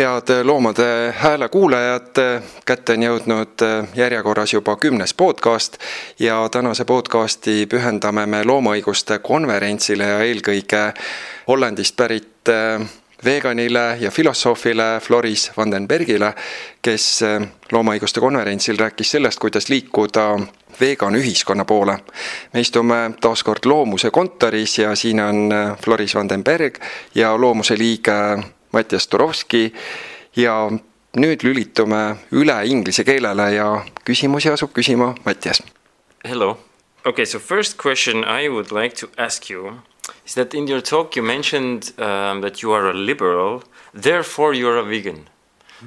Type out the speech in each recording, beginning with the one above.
head Loomade Hääle kuulajad, kätte on jõudnud järjekorras juba kümnes podcast ja tänase podcasti pühendame me loomaõiguste konverentsile ja eelkõige Hollandist pärit äh, veganile ja filosoofile Floris van den Bergile, kes äh, loomaõiguste konverentsil rääkis sellest, kuidas liikuda vegan ühiskonna poole. me istume taas kord Loomuse kontoris ja siin on Floris van den Berg ja Loomuse liige Mattias Turovski ja nüüd lülitume üle inglise keelele ja küsimusi asub küsima Mattias. Hello. Okay, so first question I would like to ask you is that in your talk you mentioned um, that you are a liberal, therefore you are a vegan.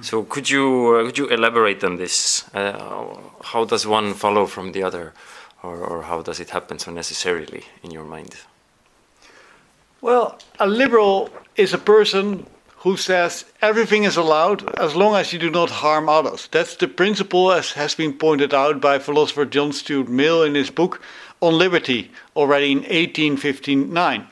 So could you uh, could you elaborate on this? Uh, how does one follow from the other, or, or how does it happen so necessarily in your mind? Well, a liberal is a person who says everything is allowed as long as you do not harm others. That's the principle, as has been pointed out by philosopher John Stuart Mill in his book On Liberty, already in 1859.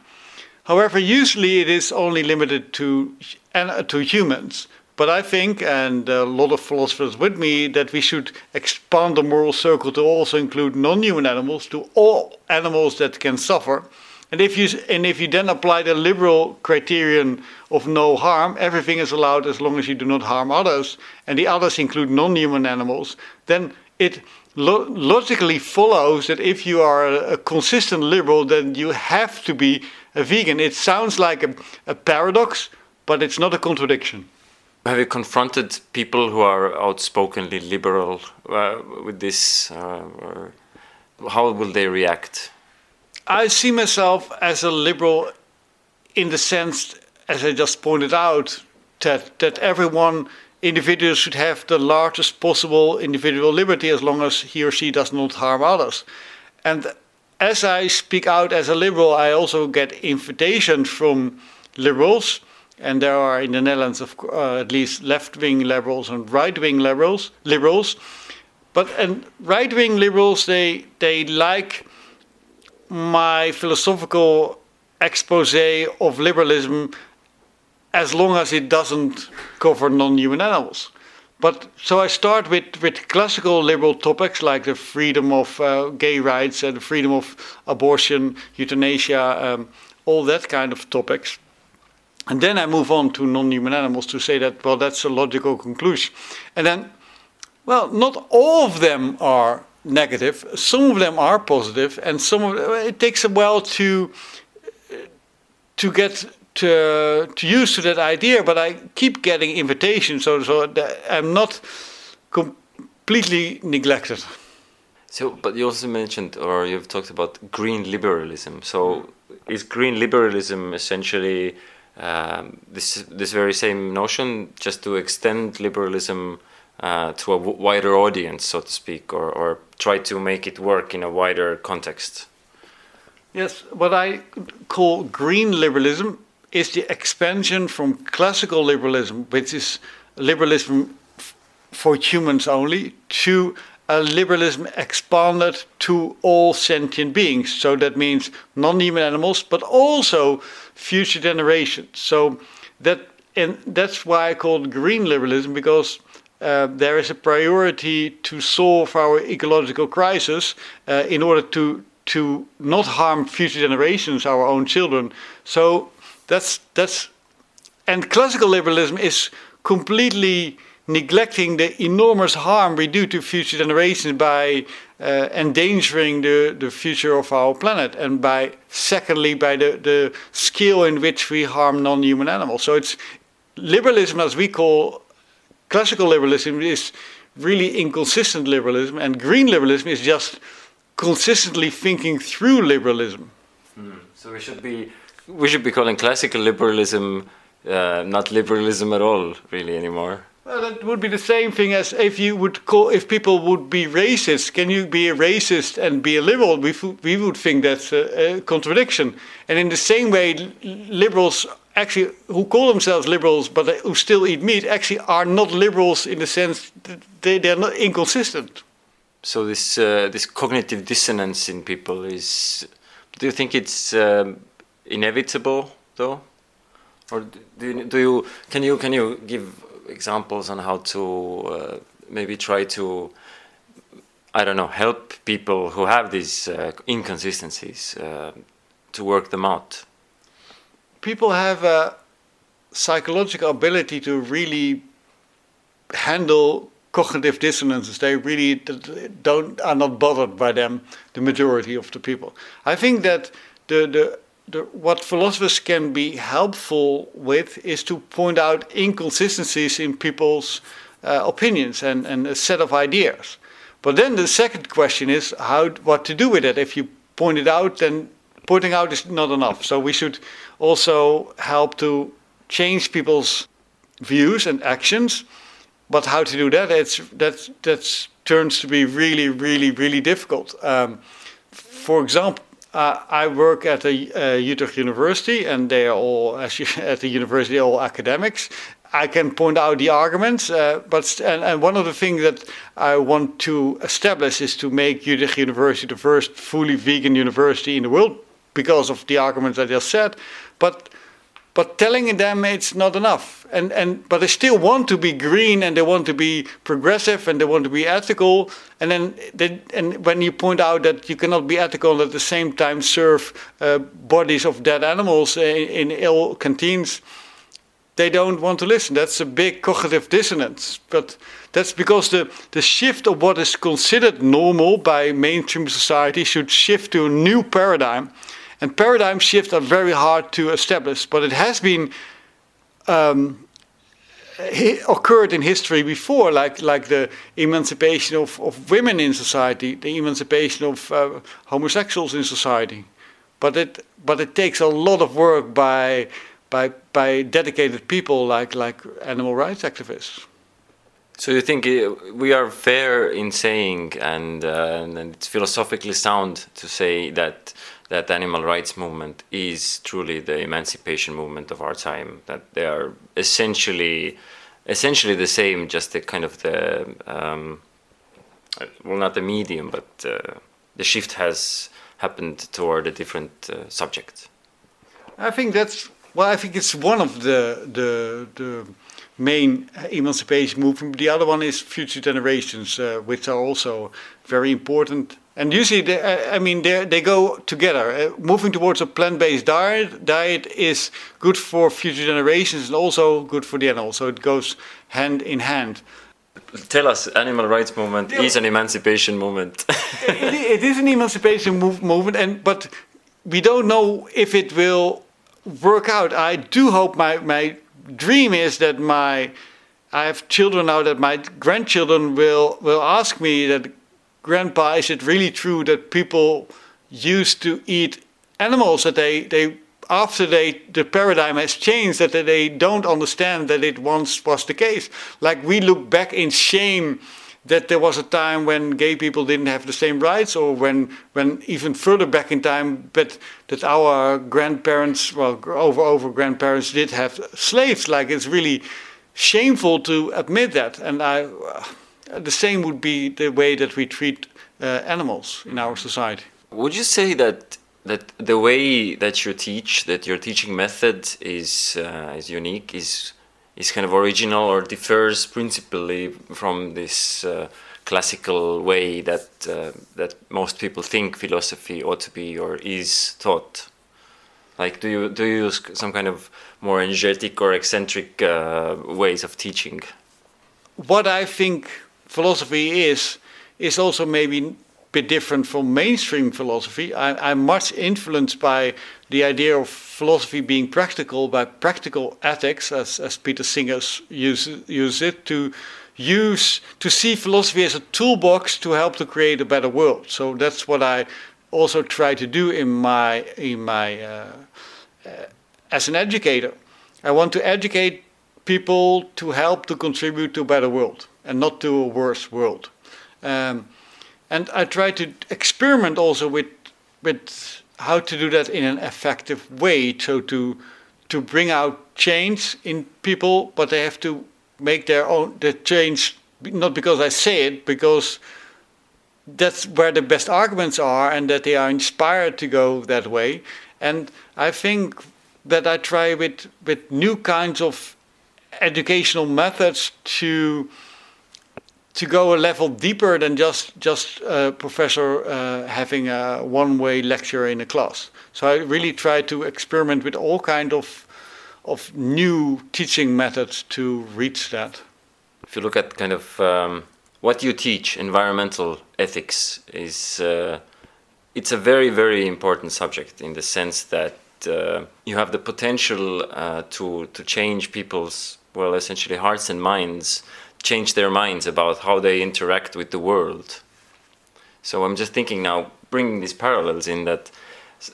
However, usually it is only limited to, uh, to humans. But I think, and a lot of philosophers with me, that we should expand the moral circle to also include non human animals, to all animals that can suffer and if you and if you then apply the liberal criterion of no harm, everything is allowed as long as you do not harm others, and the others include non-human animals, then it lo logically follows that if you are a, a, consistent liberal, then you have to be a vegan. It sounds like a, a paradox, but it's not a contradiction. Have you confronted people who are outspokenly liberal uh, with this? Uh, how will they react? I see myself as a liberal in the sense, as I just pointed out, that, that everyone, individual, should have the largest possible individual liberty as long as he or she does not harm others. And as I speak out as a liberal, I also get invitations from liberals, and there are in the Netherlands, of, uh, at least left-wing liberals and right-wing liberals. Liberals, but and right-wing liberals, they they like my philosophical expose of liberalism as long as it doesn't cover non-human animals. But so I start with, with classical liberal topics like the freedom of uh, gay rights and the freedom of abortion, euthanasia, um, all that kind of topics. And then I move on to non-human animals to say that, well, that's a logical conclusion. And then, well, not all of them are negative. Some of them are positive, and some of it takes a while to to get to to use to that idea. But I keep getting invitations, so so I'm not completely neglected. So, but you also mentioned, or you've talked about green liberalism. So, is green liberalism essentially um, this this very same notion, just to extend liberalism? Uh, to a wider audience, so to speak, or, or try to make it work in a wider context? Yes, what I call green liberalism is the expansion from classical liberalism, which is liberalism for humans only, to a liberalism expanded to all sentient beings. So that means non human animals, but also future generations. So that and that's why I call it green liberalism because uh, there is a priority to solve our ecological crisis uh, in order to to not harm future generations, our own children. So that's that's and classical liberalism is completely neglecting the enormous harm we do to future generations by uh, endangering the, the future of our planet and by secondly by the, the scale in which we harm non-human animals so it's liberalism as we call classical liberalism is really inconsistent liberalism, and green liberalism is just consistently thinking through liberalism. Mm. So we should be we should be calling classical liberalism uh, not liberalism at all, really anymore. Well, that would be the same thing as if you would call if people would be racist. Can you be a racist and be a liberal? We we would think that's a, a contradiction. And in the same way, liberals actually who call themselves liberals but who still eat meat actually are not liberals in the sense that they, they're not inconsistent. So this uh, this cognitive dissonance in people is. Do you think it's um, inevitable though, or do you, do you can you can you give examples on how to uh, maybe try to, I don't know, help people who have these uh, inconsistencies uh, to work them out? People have a psychological ability to really handle cognitive dissonances. They really don't are not bothered by them. The majority of the people. I think that the the, the what philosophers can be helpful with is to point out inconsistencies in people's uh, opinions and, and a set of ideas. But then the second question is how what to do with it. If you point it out, then pointing out is not enough. So we should also help to change people's views and actions. But how to do that? It's that that turns to be really, really, really difficult. Um, for example, uh, I work at a uh, Utrecht University, and they are all, you, at the university, all academics. I can point out the arguments, uh, but and, and, one of the things that I want to establish is to make Utrecht University the first fully vegan university in the world because of the arguments I just said. But but telling them it's not enough, and and but they still want to be green and they want to be progressive and they want to be ethical. And then they, and when you point out that you cannot be ethical and at the same time serve uh, bodies of dead animals in, in ill canteens they don't want to listen. That's a big cognitive dissonance. But that's because the, the shift of what is considered normal by mainstream society should shift to a new paradigm. And paradigm shifts are very hard to establish, but it has been um, occurred in history before, like like the emancipation of, of women in society, the emancipation of uh, homosexuals in society. But it but it takes a lot of work by by by dedicated people like like animal rights activists. So you think uh, we are fair in saying, and, uh, and it's philosophically sound to say that that animal rights movement is truly the emancipation movement of our time. That they are essentially essentially the same, just the kind of the um, well, not the medium, but uh, the shift has happened toward a different uh, subject. I think that's well, I think it's one of the the the main emancipation movement. The other one is future generations, uh, which are also very important. And usually, they, I mean, they they go together. Uh, moving towards a plant-based diet diet is good for future generations and also good for the animals. So it goes hand in hand. Tell us, animal rights movement yeah. is an emancipation movement. it, it is an emancipation move, movement, and but we don't know if it will work out. I do hope my, my dream is that my I have children now that my grandchildren will will ask me that grandpa is it really true that people used to eat animals that they they after they the paradigm has changed that they don't understand that it once was the case? Like we look back in shame that there was a time when gay people didn't have the same rights, or when, when even further back in time, but that our grandparents, well, over over grandparents did have slaves. Like it's really shameful to admit that, and I, uh, the same would be the way that we treat uh, animals in our society. Would you say that that the way that you teach, that your teaching method is uh, is unique, is is kind of original or differs principally from this uh, classical way that uh, that most people think philosophy ought to be or is taught. Like, do you do you use some kind of more energetic or eccentric uh, ways of teaching? What I think philosophy is is also maybe bit different from mainstream philosophy. I, am much influenced by the idea of philosophy being practical, by practical ethics, as, as Peter Singer uses use it, to use to see philosophy as a toolbox to help to create a better world. So that's what I also try to do in my in my uh, uh, as an educator. I want to educate people to help to contribute to a better world and not to a worse world. Um, and I try to experiment also with with how to do that in an effective way. So to to bring out change in people, but they have to make their own the change not because I say it, because that's where the best arguments are, and that they are inspired to go that way. And I think that I try with with new kinds of educational methods to to go a level deeper than just just a professor uh, having a one-way lecture in a class. So I really try to experiment with all kind of of new teaching methods to reach that. If you look at kind of um, what you teach, environmental ethics is uh, it's a very very important subject in the sense that uh, you have the potential uh, to to change people's well essentially hearts and minds change their minds about how they interact with the world. So I'm just thinking now, bringing these parallels in that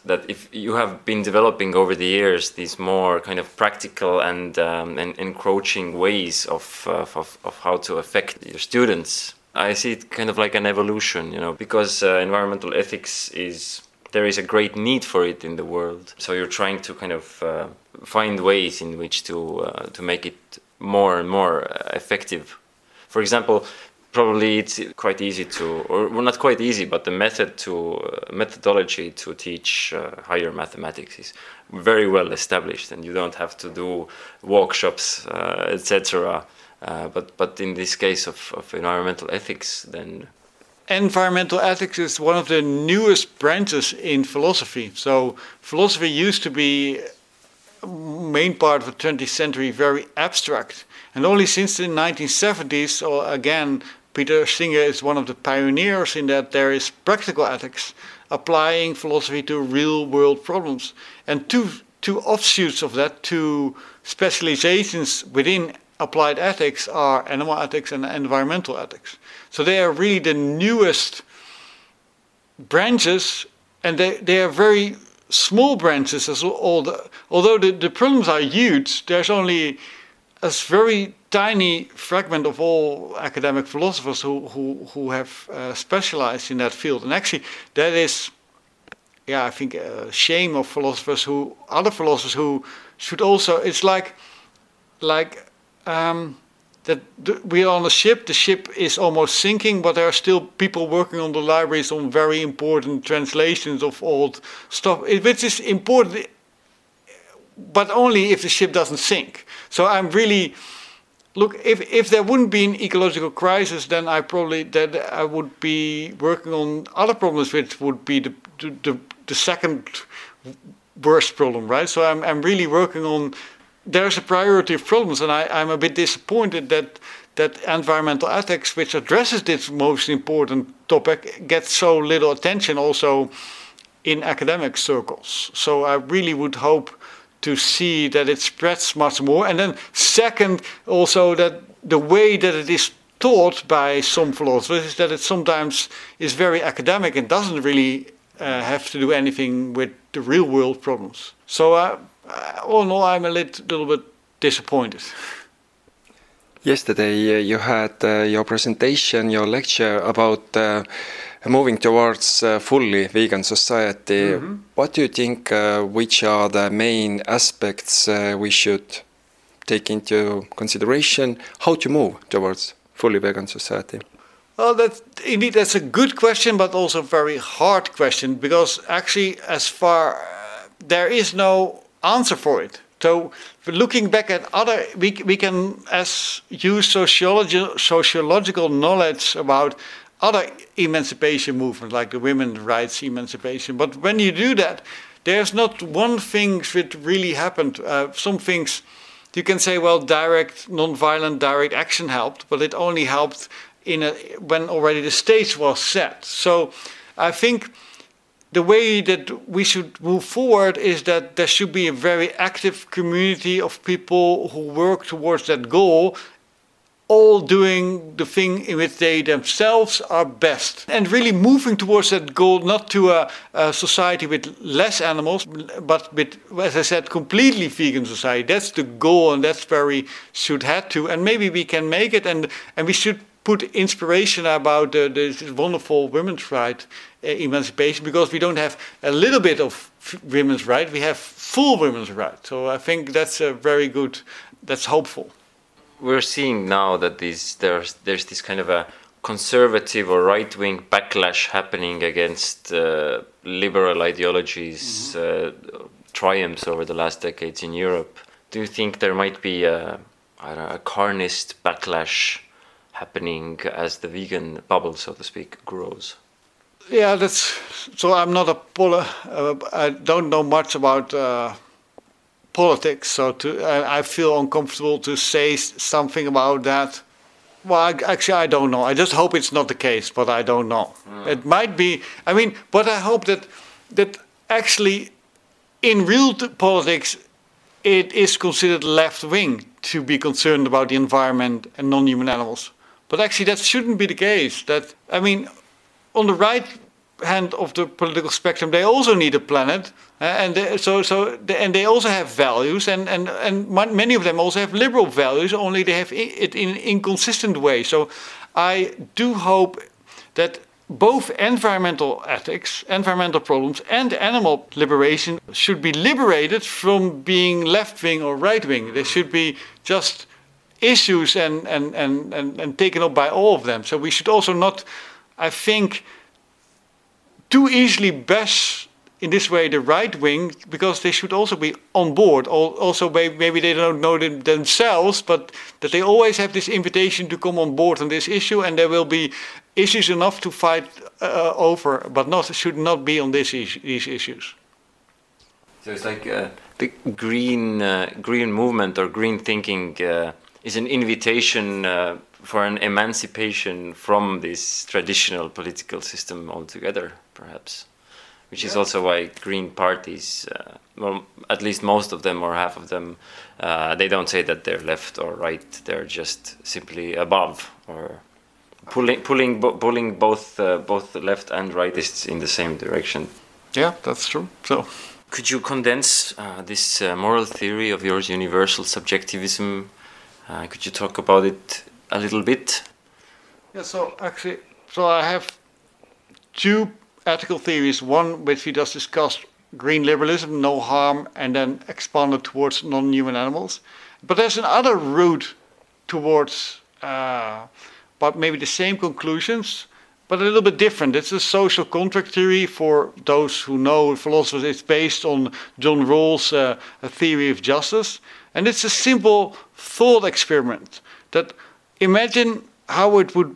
that if you have been developing over the years these more kind of practical and, um, and encroaching ways of, uh, of, of how to affect your students, I see it kind of like an evolution, you know, because uh, environmental ethics is there is a great need for it in the world. So you're trying to kind of uh, find ways in which to uh, to make it more and more uh, effective. For example, probably it's quite easy to, or well, not quite easy, but the method to uh, methodology to teach uh, higher mathematics is very well established, and you don't have to do workshops, uh, etc. Uh, but but in this case of, of environmental ethics, then environmental ethics is one of the newest branches in philosophy. So philosophy used to be main part of the 20th century very abstract. And only since the 1970s, or again, Peter Singer is one of the pioneers in that there is practical ethics applying philosophy to real world problems. And two, two offshoots of that, two specializations within applied ethics are animal ethics and environmental ethics. So they are really the newest branches and they, they are very small branches as all the, although the, the problems are huge, there's only a very tiny fragment of all academic philosophers who, who, who have uh, specialized in that field. And actually, that is, yeah, I think a shame of philosophers who, other philosophers who should also, it's like, like, um, that we are on a ship, the ship is almost sinking, but there are still people working on the libraries on very important translations of old stuff, eh, which is important, but only if the ship doesn't sink. So I'm really, look, if, if there wouldn't be an ecological crisis, then I probably, that I would be working on other problems, which would be the, the, the second worst problem, right? So I'm, I'm really working on there's a priority of problems, and I, I'm a bit disappointed that that environmental ethics, which addresses this most important topic, gets so little attention also in academic circles. So I really would hope to see that it spreads much more. And then second, also that the way that it is taught by some philosophers is that it sometimes is very academic and doesn't really uh, have to do anything with the real world problems. So uh, uh, all in all, I'm a little, little bit disappointed. Yesterday, uh, you had uh, your presentation, your lecture about uh, moving towards uh, fully vegan society. Mm -hmm. What do you think? Uh, which are the main aspects we should take into consideration? How to move towards fully vegan society? Well, that indeed that's a good question, but also a very hard question because actually, as far there is no answer for it. So looking back at other, we, we can as use sociology, sociological knowledge about other emancipation movements like the women's rights emancipation. But when you do that, there's not one thing that really happened. Uh, some things you can say, well, direct, non-violent direct action helped, but it only helped in a, when already the stage was set. So I think the way that we should move forward is that there should be a very active community of people who work towards that goal all doing the thing in which they themselves are best. And really moving towards that goal, not to a, a, society with less animals, but with, as I said, completely vegan society. That's the goal, and that's where we should head to. And maybe we can make it, and, and we should put inspiration about the, this wonderful women's right uh, emancipation because we don't have a little bit of women's right, we have full women's right. So I think that's a very good, that's hopeful. We're seeing now that these, there's, there's this kind of a conservative or right wing backlash happening against uh, liberal ideologies, mm -hmm. uh, triumphs over the last decades in Europe. Do you think there might be a I don't know, a carnist backlash happening as the vegan bubble, so to speak, grows. Yeah, that's so. I'm not a poli- uh, I don't know much about uh, politics, so to I, I, feel uncomfortable to say something about that. Well, I, actually, I don't know. I just hope it's not the case, but I don't know. Mm. It might be. I mean, but I hope that that actually, in real politics, it is considered left wing to be concerned about the environment and non-human animals. But actually, that shouldn't be the case. That I mean, on the right hand of the political spectrum, they also need a planet, uh, and they, so so they, and they also have values, and and and many of them also have liberal values. Only they have it in inconsistent ways. So, I do hope that both environmental ethics, environmental problems, and animal liberation should be liberated from being left wing or right wing. They should be just issues and, and, and, and, and taken up by all of them. So we should also not, I think, too easily bash in this way the right wing because they should also be on board. Also, maybe they don't know them themselves, but that they always have this invitation to come on board on this issue, and there will be issues enough to fight uh, over, but not should not be on this is these issues. So it's like uh, the green uh, green movement or green thinking uh, is an invitation uh, for an emancipation from this traditional political system altogether, perhaps. Which yeah. is also why green parties, uh, well, at least most of them or half of them, they don't say that they're left or right. They're just simply above or pulling pulling pulling both uh, both the left and rightists in the same direction. Yeah, that's true. So, could you condense uh, this uh, moral theory of yours, universal subjectivism? Uh, could you talk about it a little bit? Yeah. So actually, so I have two ethical theories. One which we just discussed, green liberalism, no harm, and then expanded towards non-human animals. But there's another route towards uh, but maybe the same conclusions, but a little bit different. It's a social contract theory for those who know philosophers. It's based on John Rawls' uh, theory of justice, and it's a simple thought experiment. That imagine how it would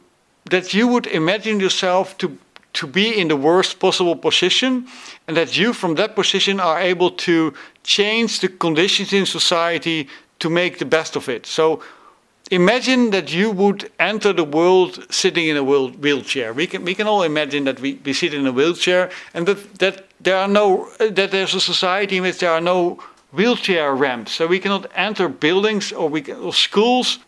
that you would imagine yourself to to be in the worst possible position, and that you from that position are able to change the conditions in society to make the best of it. So imagine that you would enter the world sitting in a wheelchair. We can, we can all imagine that we, we sit in a wheelchair and that, that there are no that there's a society in which there are no wheelchair ramps. So we cannot enter buildings or, we can, or schools.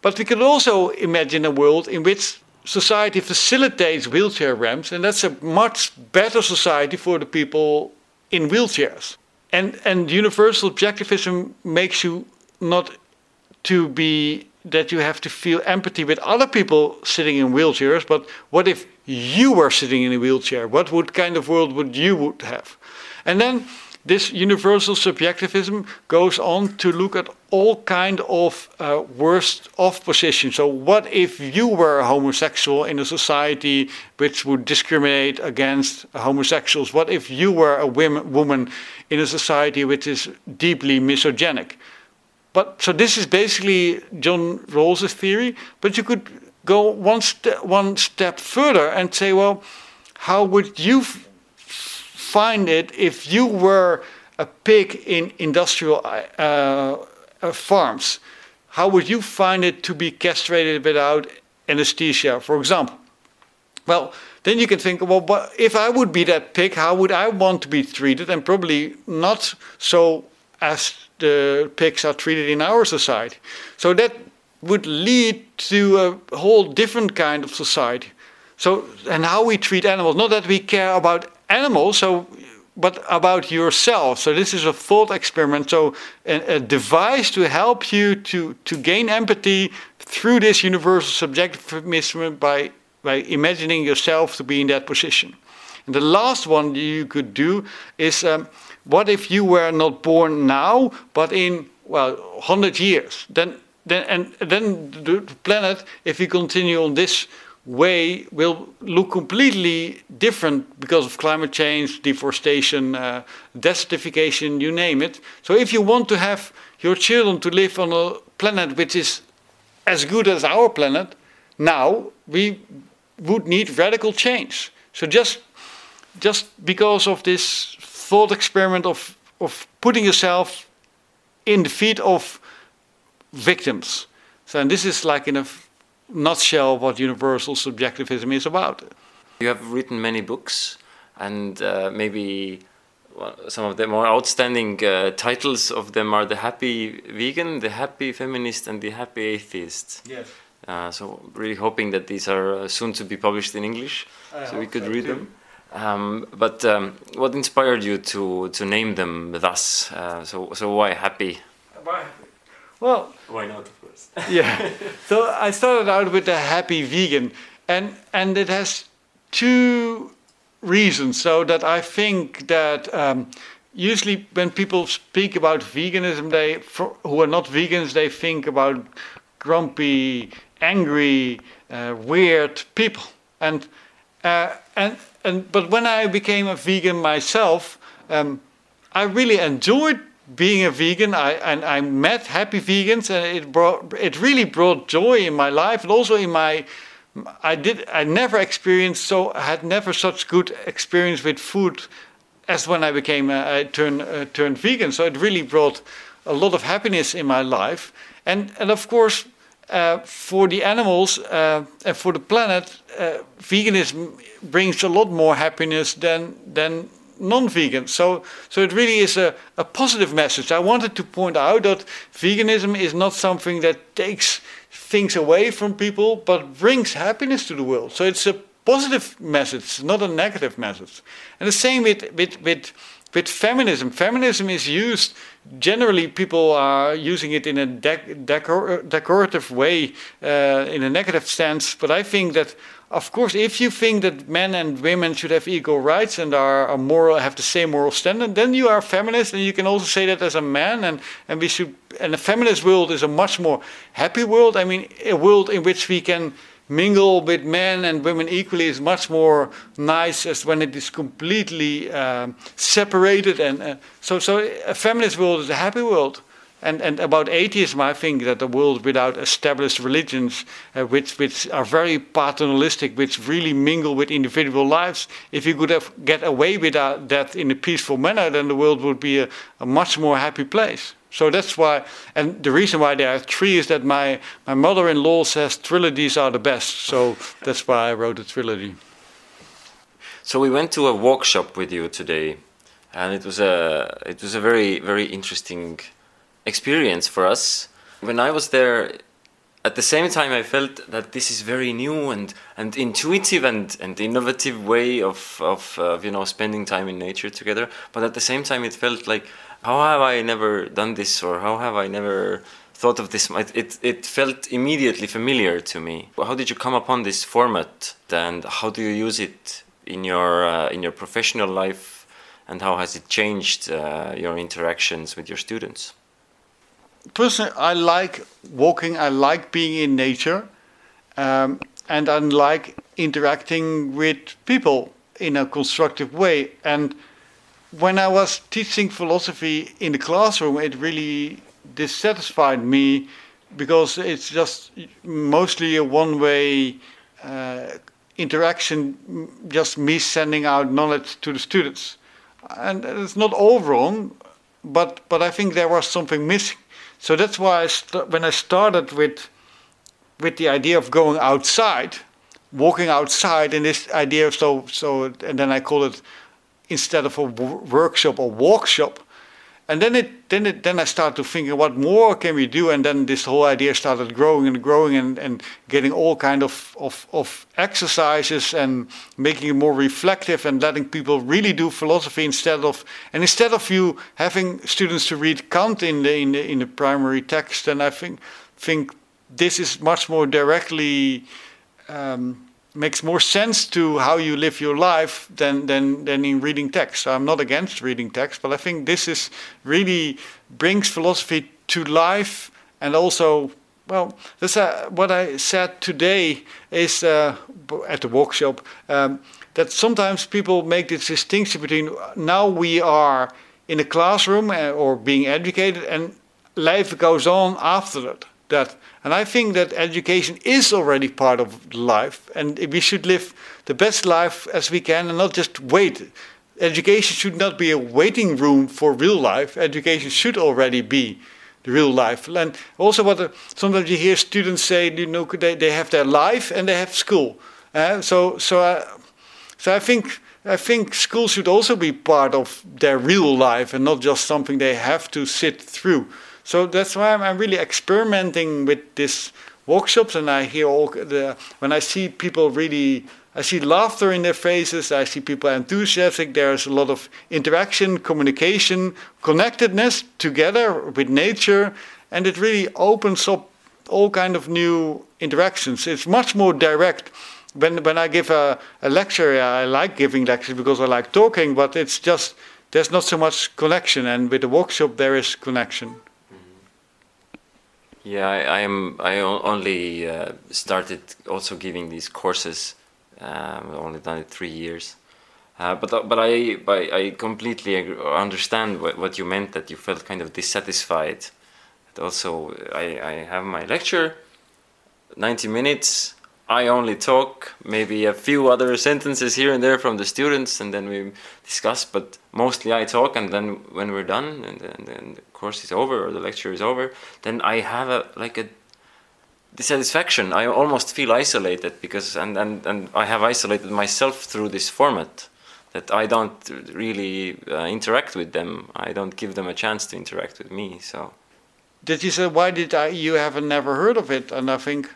But we can also imagine a world in which society facilitates wheelchair ramps, and that's a much better society for the people in wheelchairs. And, and universal objectivism makes you not to be that you have to feel empathy with other people sitting in wheelchairs, but what if you were sitting in a wheelchair? What would kind of world would you would have? And then this universal subjectivism goes on to look at all kind of uh, worst off positions. So what if you were a homosexual in a society which would discriminate against homosexuals? What if you were a woman in a society which is deeply misogynic? But so this is basically John Rawls' theory. But you could go one step one step further and say, well, how would you find it if you were a pig in industrial uh, uh, farms? How would you find it to be castrated without anesthesia, for example? Well, then you can think, well, but if I would be that pig, how would I want to be treated? And probably not so as the pigs are treated in our society. So that would lead to a whole different kind of society. So, and how we treat animals, not that we care about animals, so, but about yourself. So this is a thought experiment, so a, a device to help you to, to gain empathy through this universal subjectivism by, by imagining yourself to be in that position. And the last one you could do is um, what if you were not born now, but in well, 100 years? Then, then, and then the planet, if we continue on this way, will look completely different because of climate change, deforestation, uh, desertification, you name it. So, if you want to have your children to live on a planet which is as good as our planet, now we would need radical change. So just just because of this thought experiment of of putting yourself in the feet of victims. So and this is like in a nutshell what universal subjectivism is about. You have written many books, and uh, maybe some of the more outstanding uh, titles of them are The Happy Vegan, The Happy Feminist, and The Happy Atheist. Yes. Uh, so, really hoping that these are uh, soon to be published in English, I so we could so read too. them. Um, but um, what inspired you to, to name them thus? Uh, so, so why happy? Well, Why not, of course? yeah. so I started out with the happy vegan, and and it has two reasons. So that I think that um, usually when people speak about veganism, they for, who are not vegans, they think about grumpy, angry, uh, weird people, and uh, and and but when I became a vegan myself, um, I really enjoyed being a vegan. I and I met happy vegans, and it brought it really brought joy in my life, and also in my. I did. I never experienced so. I had never such good experience with food as when I became. Uh, I turned uh, turned vegan. So it really brought a lot of happiness in my life, and and of course. Uh, for the animals uh, and for the planet, uh, veganism brings a lot more happiness than than non-vegan. So, so it really is a, a positive message. I wanted to point out that veganism is not something that takes things away from people, but brings happiness to the world. So it's a positive message, not a negative message. And the same with with with with feminism. Feminism is used generally. People are using it in a dec- decor- decorative way, uh, in a negative sense. But I think that, of course, if you think that men and women should have equal rights and are, moral, have the same moral standard, then you are a feminist, and you can also say that as a man. And and we should. And a feminist world is a much more happy world. I mean, a world in which we can mingle with men and women equally is much more nice as when it is completely um, separated and uh, so so a feminist world is a happy world and and about atheism I think that a world without established religions uh, which which are very paternalistic which really mingle with individual lives if you could have get away with that, that in a peaceful manner then the world would be a, a much more happy place so that's why, and the reason why there are three is that my, my mother in law says trilogies are the best. So that's why I wrote a trilogy. So we went to a workshop with you today, and it was a it was a very very interesting experience for us. When I was there, at the same time I felt that this is very new and, and intuitive and, and innovative way of of uh, you know spending time in nature together. But at the same time, it felt like how have I never done this or how have I never thought of this? It, it, felt immediately familiar to me. How did you come upon this format and how do you use it in your, uh, in your professional life and how has it changed uh, your interactions with your students? Personally, I like walking, I like being in nature, um, and I like interacting with people in a constructive way. And when I was teaching philosophy in the classroom, it really dissatisfied me because it's just mostly a one way uh, interaction, just me sending out knowledge to the students. And it's not all wrong, but, but I think there was something missing. So that's why I when I started with, with the idea of going outside, walking outside, and this idea of so, so and then I call it instead of a workshop or walkshop. And then it then it then I started to think what more can we do. And then this whole idea started growing and growing and, and getting all kind of, of, of exercises and making it more reflective and letting people really do philosophy instead of and instead of you having students to read Kant in the in the, in the primary text and I think think this is much more directly um, makes more sense to how you live your life than, than, than in reading text. So I'm not against reading text, but I think this is really brings philosophy to life and also, well, that's uh, what I said today is uh, at the workshop um, that sometimes people make this distinction between now we are in a classroom uh, or being educated and life goes on after that. That and I think that education is already part of life, and we should live the best life as we can, and not just wait. Education should not be a waiting room for real life. Education should already be the real life. And also, what the, sometimes you hear students say, you know, they, they have their life and they have school. Uh, so, so, I, so I think I think school should also be part of their real life and not just something they have to sit through. So that's why I'm, I'm really experimenting with these workshops, and I hear all the when I see people really. I see laughter in their faces. I see people enthusiastic. There's a lot of interaction, communication, connectedness together with nature, and it really opens up all kind of new interactions. It's much more direct when when I give a, a lecture, I like giving lectures because I like talking, but it's just there's not so much connection, and with the workshop there is connection. Yeah, I, I am. I only uh, started also giving these courses. Um, only done it three years, uh, but uh, but I but I completely understand what, what you meant. That you felt kind of dissatisfied. That also, I I have my lecture, ninety minutes I only talk, maybe a few other sentences here and there from the students, and then we discuss. But mostly I talk, and then when we're done and, and, and the course is over or the lecture is over, then I have a like a dissatisfaction. I almost feel isolated because, and, and, and I have isolated myself through this format. That I don't really uh, interact with them. I don't give them a chance to interact with me. So. Did you say why did I? You haven't never heard of it, and I think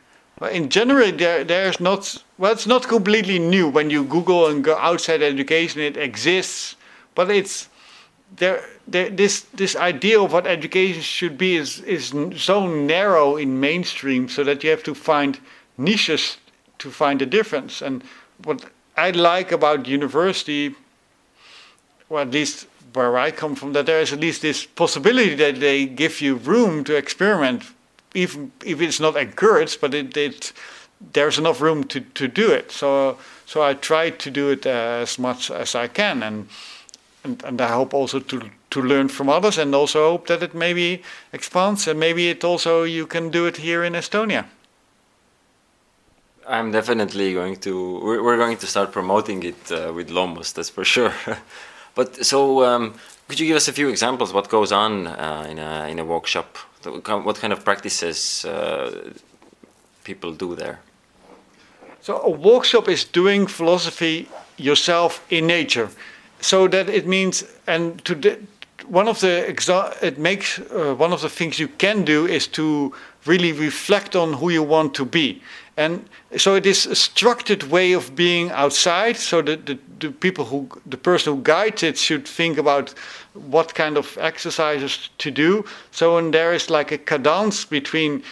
in general, there there's not well, it's not completely new. When you Google and go outside education, it exists, but it's there. there this this idea of what education should be is is so narrow in mainstream, so that you have to find niches to find a difference. And what I like about university, well, at least where I come from, that there is at least this possibility that they give you room to experiment even if it's not encouraged, but it, it there's enough room to, to do it. So so I try to do it as much as I can, and and, and I hope also to to learn from others, and also hope that it maybe expands, and maybe it also you can do it here in Estonia. I'm definitely going to. We're, going to start promoting it uh, with Loomus, that's for sure. but so, um, could you give us a few examples what goes on uh, in a in a workshop? What kind of practices uh, people do there? So a walkshop is doing philosophy yourself in nature, so that it means and to one of the it makes uh, one of the things you can do is to really reflect on who you want to be. And so it is a structured way of being outside. So the, the, the, people who, the person who guides it should think about what kind of exercises to do. So when there is like a cadence between,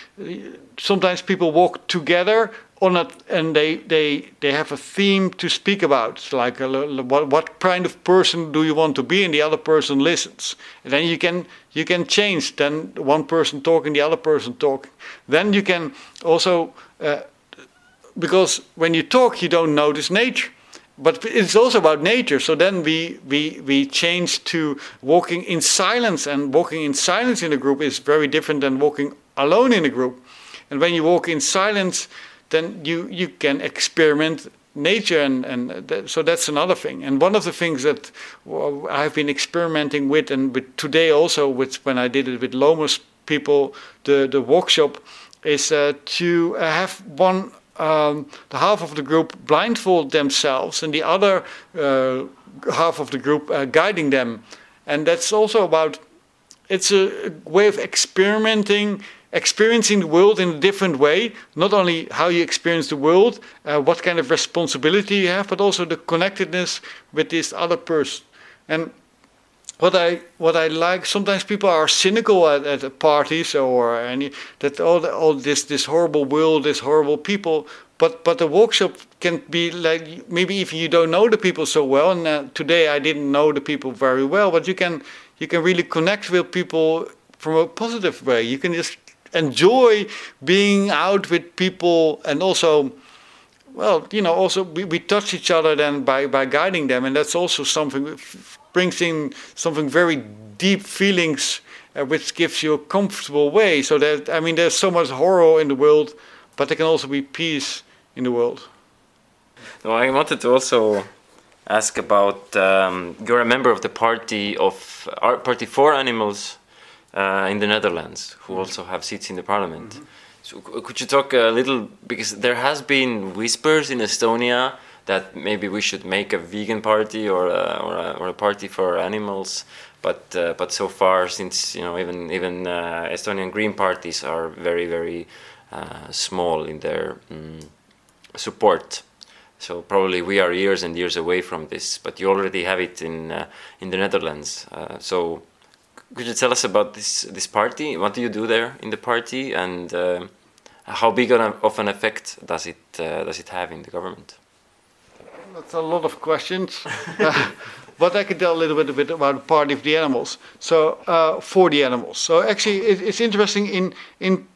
sometimes people walk together on it and they, they, they have a theme to speak about. It's like a, what, what kind of person do you want to be and the other person listens. And then you can, you can change, then one person talking, the other person talking. Then you can also uh, because when you talk, you don't notice nature. But it's also about nature. So then we, we, we change to walking in silence, and walking in silence in a group is very different than walking alone in a group. And when you walk in silence, then you, you can experiment nature and, and so that's another thing and one of the things that i've been experimenting with and with today also with when i did it with Loomus people the, the walkshop is uh, to have one um, the half of the group blindfold themselves and the other uh, half of the group uh, guiding them. And that's also about, it's a way of experimenting, experiencing the world in a different way. Not only how you experience the world, uh, what kind of responsibility you have, but also the connectedness with this other person. And what I what I like sometimes people are cynical at, at parties or any that all the, all this this horrible world, this horrible people. But but the walkshop can be like maybe if you don't know the people so well. And uh, today I didn't know the people very well, but you can you can really connect with people from a positive way. You can just enjoy being out with people and also well, you know, also we, we touch each other then by, by guiding them, and that's also something brings in something very deep feelings, uh, which gives you a comfortable way. So that I mean, there's so much horror in the world, but there can also be peace in the world. No, I wanted to also ask about um, you're a member of the party of uh, Party for Animals uh, in the Netherlands, who also have seats in the parliament. Mm -hmm. So could you talk a little because there has been whispers in Estonia that maybe we should make a vegan party or a, or a, or a party for animals, but uh, but so far since you know even even uh, Estonian Green parties are very very uh, small in their um, support. So probably we are years and years away from this, but you already have it in uh, in the Netherlands. Uh, so could you tell us about this this party? What do you do there in the party, and uh, how big of an effect does it does it have in the government? That's a lot of questions. but I can tell a little bit, bit about the party of the animals. So uh, for the animals. So actually, it, it's interesting in in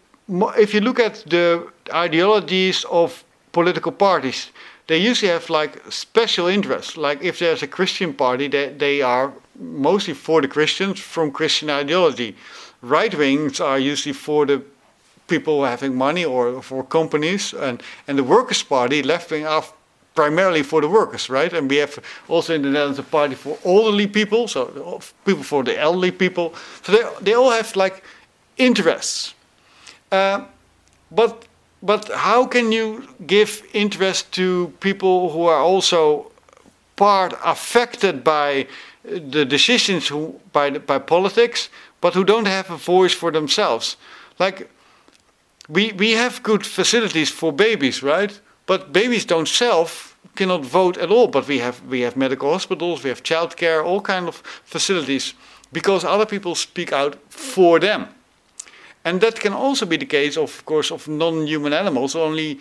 if you look at the ideologies of political parties, they usually have like special interests. Like if there's a Christian party, they, they are mostly for the Christians from Christian ideology. Right wings are usually for the people having money or for companies, and, and the Workers' Party, left wing, are primarily for the workers, right? And we have also in the Netherlands a party for elderly people, so people for the elderly people. So they, they all have like interests. Uh, but but how can you give interest to people who are also part affected by the decisions who, by, by politics, but who don't have a voice for themselves? Like, we, we have good facilities for babies, right? But babies don't self cannot vote at all. But we have we have medical hospitals, we have childcare, all kind of facilities, because other people speak out for them. And that can also be the case, of course, of non-human animals. Only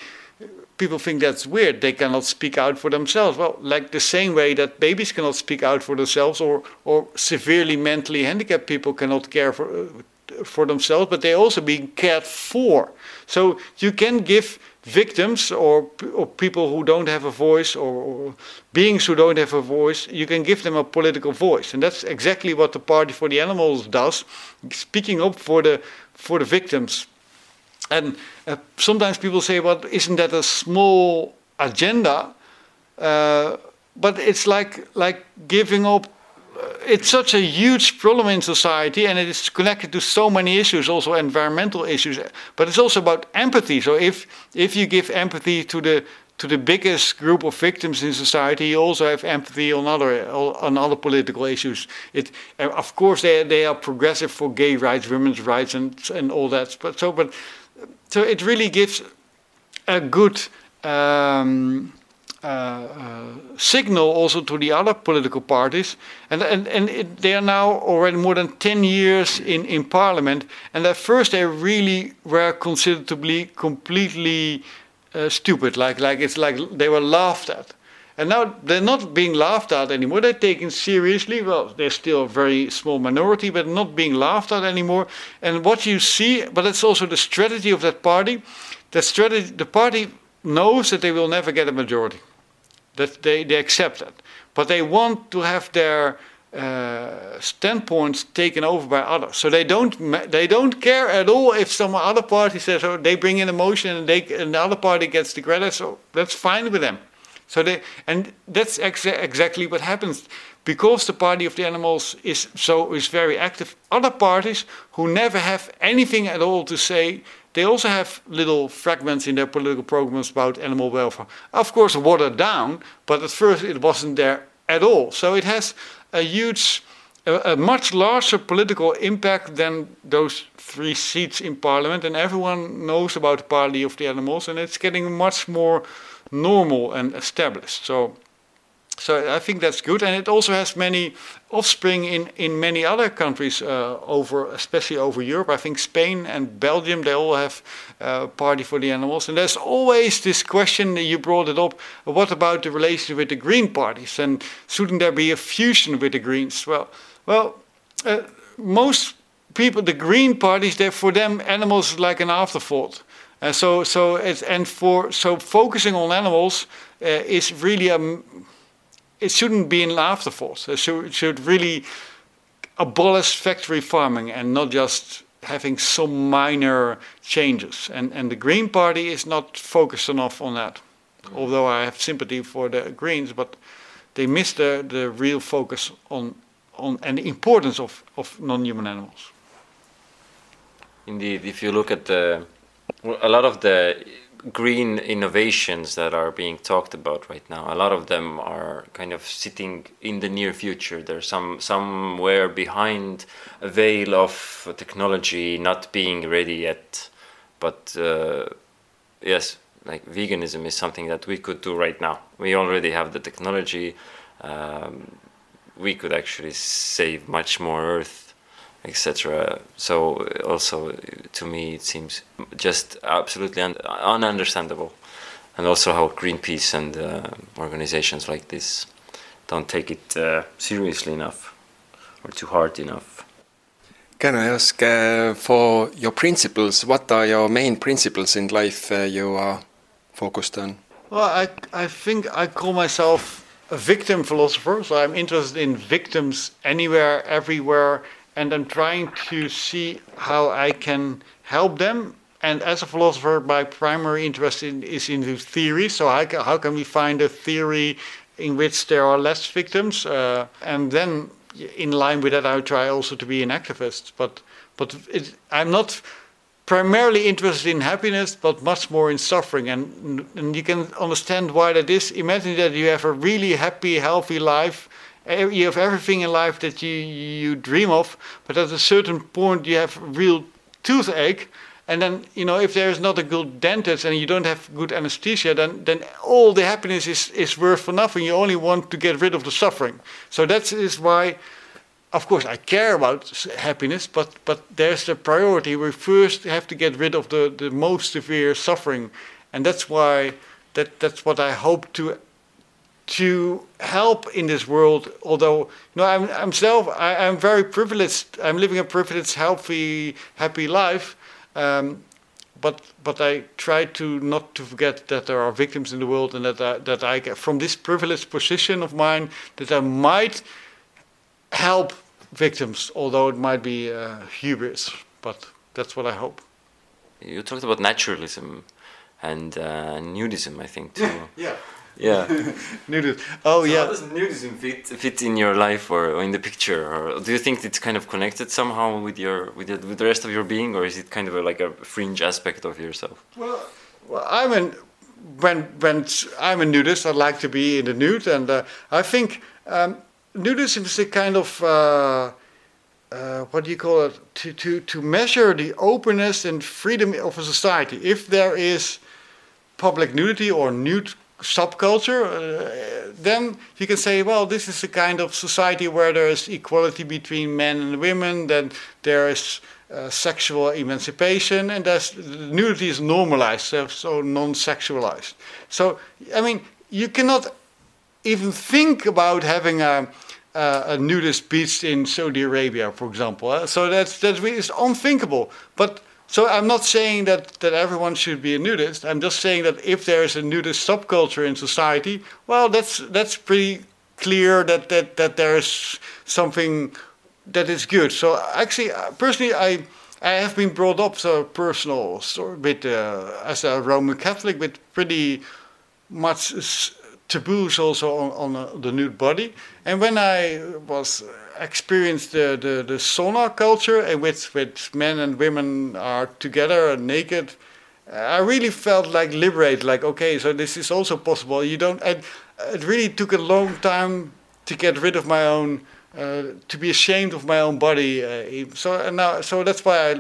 people think that's weird. They cannot speak out for themselves. Well, like the same way that babies cannot speak out for themselves, or or severely mentally handicapped people cannot care for uh, for themselves, but they also being cared for. So you can give victims or, or people who don't have a voice or, or, beings who don't have a voice, you can give them a political voice. And that's exactly what the Party for the Animals does, speaking up for the, for the victims. And uh, sometimes people say, well, isn't that a small agenda? Uh, but it's like, like giving up it's such a huge problem in society and it is connected to so many issues also environmental issues. But it's also about empathy. So if if you give empathy to the to the biggest group of victims in society you also have empathy on other on other political issues. It of course they they are progressive for gay rights women's rights and and all that. But so but so it really gives a good um, signal also to the other political parties. And, and, and it, they are now already more than 10 years in, in parliament. And at first they really were considered to be completely uh, stupid, like, like it's like they were laughed at. And now they're not being laughed at anymore. They're taken seriously. Well, they're still a very small minority, but not being laughed at anymore. And what you see, but it's also the strategy of that party. That strategy, the party knows that they will never get a majority. That they, they accept that. But they want to have their uh, standpoints taken over by others. So they don't they don't care at all if some other party says oh, they bring in a motion and they and the other party gets the credit. So that's fine with them. So they and that's exa exactly what happens because the party of the animals is so is very active. Other parties who never have anything at all to say they also have little fragments in their political programs about animal welfare. Of course, watered down, but at first it wasn't there at all. So it has a huge, a, a much larger political impact than those three seats in parliament. And everyone knows about the party of the animals, and it's getting much more normal and established. So so I think that's good, and it also has many offspring in, in many other countries uh, over, especially over Europe. I think Spain and Belgium they all have uh, party for the animals, and there's always this question. that You brought it up. What about the relation with the Green parties, and shouldn't there be a fusion with the Greens? Well, well, uh, most people, the Green parties, they for them animals like an afterthought. And so, so it's, and for so focusing on animals uh, is really a it shouldn't be an afterthought. It should, it should really abolish factory farming and not just having some minor changes. And, and the Green Party is not focused enough on that. Although I have sympathy for the Greens, but they miss the, the real focus on, on and the importance of, of non-human animals. Indeed, if you look at the a lot of the green innovations that are being talked about right now, a lot of them are kind of sitting in the near future. They're some somewhere behind a veil of technology not being ready yet. But uh, yes, like veganism is something that we could do right now. We already have the technology. Um, we could actually save much more Earth, etc. So also to me it seems just absolutely un- ununderstandable, and also how Greenpeace and uh, organizations like this don't take it uh, seriously enough or too hard enough. Can I ask uh, for your principles? What are your main principles in life uh, you are focused on? Well, I, I think I call myself a victim philosopher, so I'm interested in victims anywhere, everywhere, and I'm trying to see how I can help them. And as a philosopher, my primary interest in, is in the theory. So how can, how can we find a theory in which there are less victims? Uh, and then, in line with that, I try also to be an activist. But but it, I'm not primarily interested in happiness, but much more in suffering. And, and you can understand why that is. Imagine that you have a really happy, healthy life. You have everything in life that you, you dream of, but at a certain point you have real toothache. And then, you know, if there is not a good dentist and you don't have good anesthesia, then, then all the happiness is, is worth for nothing. You only want to get rid of the suffering. So that is why of course, I care about happiness, but, but there's the priority. We first have to get rid of the, the most severe suffering. And that's why that, that's what I hope to to help in this world. Although you know, I'm, I'm self, I, am very privileged. I'm living a privileged, healthy, happy life. Um, but but I try to not to forget that there are victims in the world, and that I, that I from this privileged position of mine that I might help victims, although it might be uh, hubris, but that's what I hope. You talked about naturalism and uh, nudism, I think, too. yeah. Yeah. nudism. Oh, so yeah. How does nudism fit, fit in your life or, or, in the picture? Or do you think it's kind of connected somehow with your with, the, with the rest of your being, or is it kind of a, like a fringe aspect of yourself? Well, well I'm an when when I'm a nudist, I like to be in the nude, and uh, I think. Um, nudism is a kind of uh, uh, what do you call it to, to, to measure the openness and freedom of a society. If there is public nudity or nude subculture, uh, then you can say, well, this is a kind of society where there is equality between men and women, then there is uh, sexual emancipation, and there's, nudity is normalized, so, so non sexualized. So, I mean, you cannot even think about having a, a, a nudist beach in Saudi Arabia, for example. Uh, so that's that is unthinkable. But so I'm not saying that, that everyone should be a nudist. I'm just saying that if there is a nudist subculture in society, well, that's that's pretty clear that that that there is something that is good. So actually, uh, personally, I. I have been brought up so personal with uh, as a Roman Catholic with pretty much taboos also on, on uh, the nude body. And when I was experienced the, the, the sauna culture, in which, which men and women are together and naked, I really felt like liberated. Like, okay, so this is also possible. You don't. It really took a long time to get rid of my own, uh, to be ashamed of my own body. Uh, so and now, so that's why I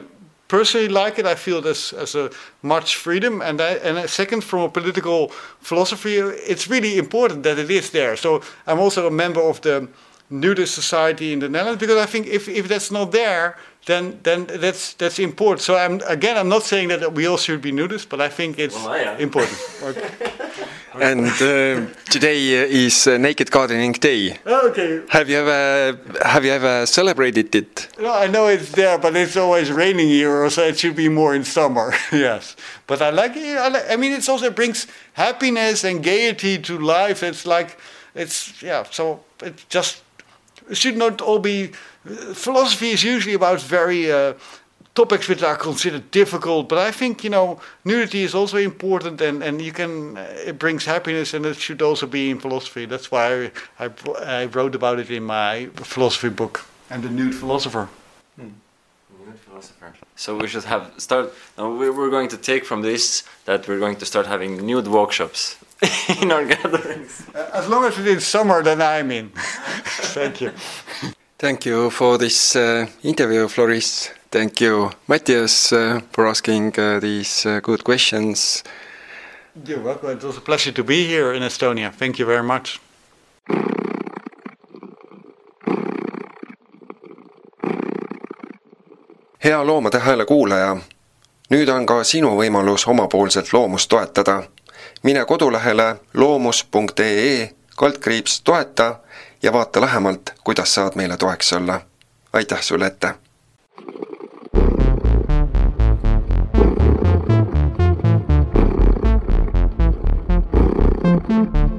personally like it. I feel this as a much freedom, and I, and second, from a political philosophy, it's really important that it is there. So I'm also a member of the nudist society in the Netherlands because I think if, if that's not there, then then that's that's important. So I'm again, I'm not saying that we all should be nudists, but I think it's well, important. okay. And uh, today uh, is uh, Naked Gardening Day. Okay. Have you ever have you ever celebrated it? No, I know it's there, but it's always raining here, so it should be more in summer. yes, but I like it. I, like, I mean, it also brings happiness and gaiety to life. It's like it's yeah. So it just it should not all be. Philosophy is usually about very. Uh, topics which are considered difficult. But I think you know nudity is also important, and and you can uh, it brings happiness, and it should also be in philosophy. That's why I, I, I wrote about it in my philosophy book and the nude philosopher. Hmm. Nude philosopher. So we should have start. Now we're going to take from this that we're going to start having nude workshops in our gatherings. Uh, as long as it's in summer, then I'm in. Thank you. Thank you for this uh, interview, Floris. Thank you, Matthias, uh, for asking uh, these uh, good questions. You're welcome. It was a pleasure to be here in Estonia. Thank you very much. hea Loomade Hääle kuulaja, nüüd on ka sinu võimalus omapoolselt loomust toetada. mine kodulehele loomus.ee kaldkriips toeta ja vaata lähemalt, kuidas saad meile toeks olla. aitäh sulle ette! Mm-hmm.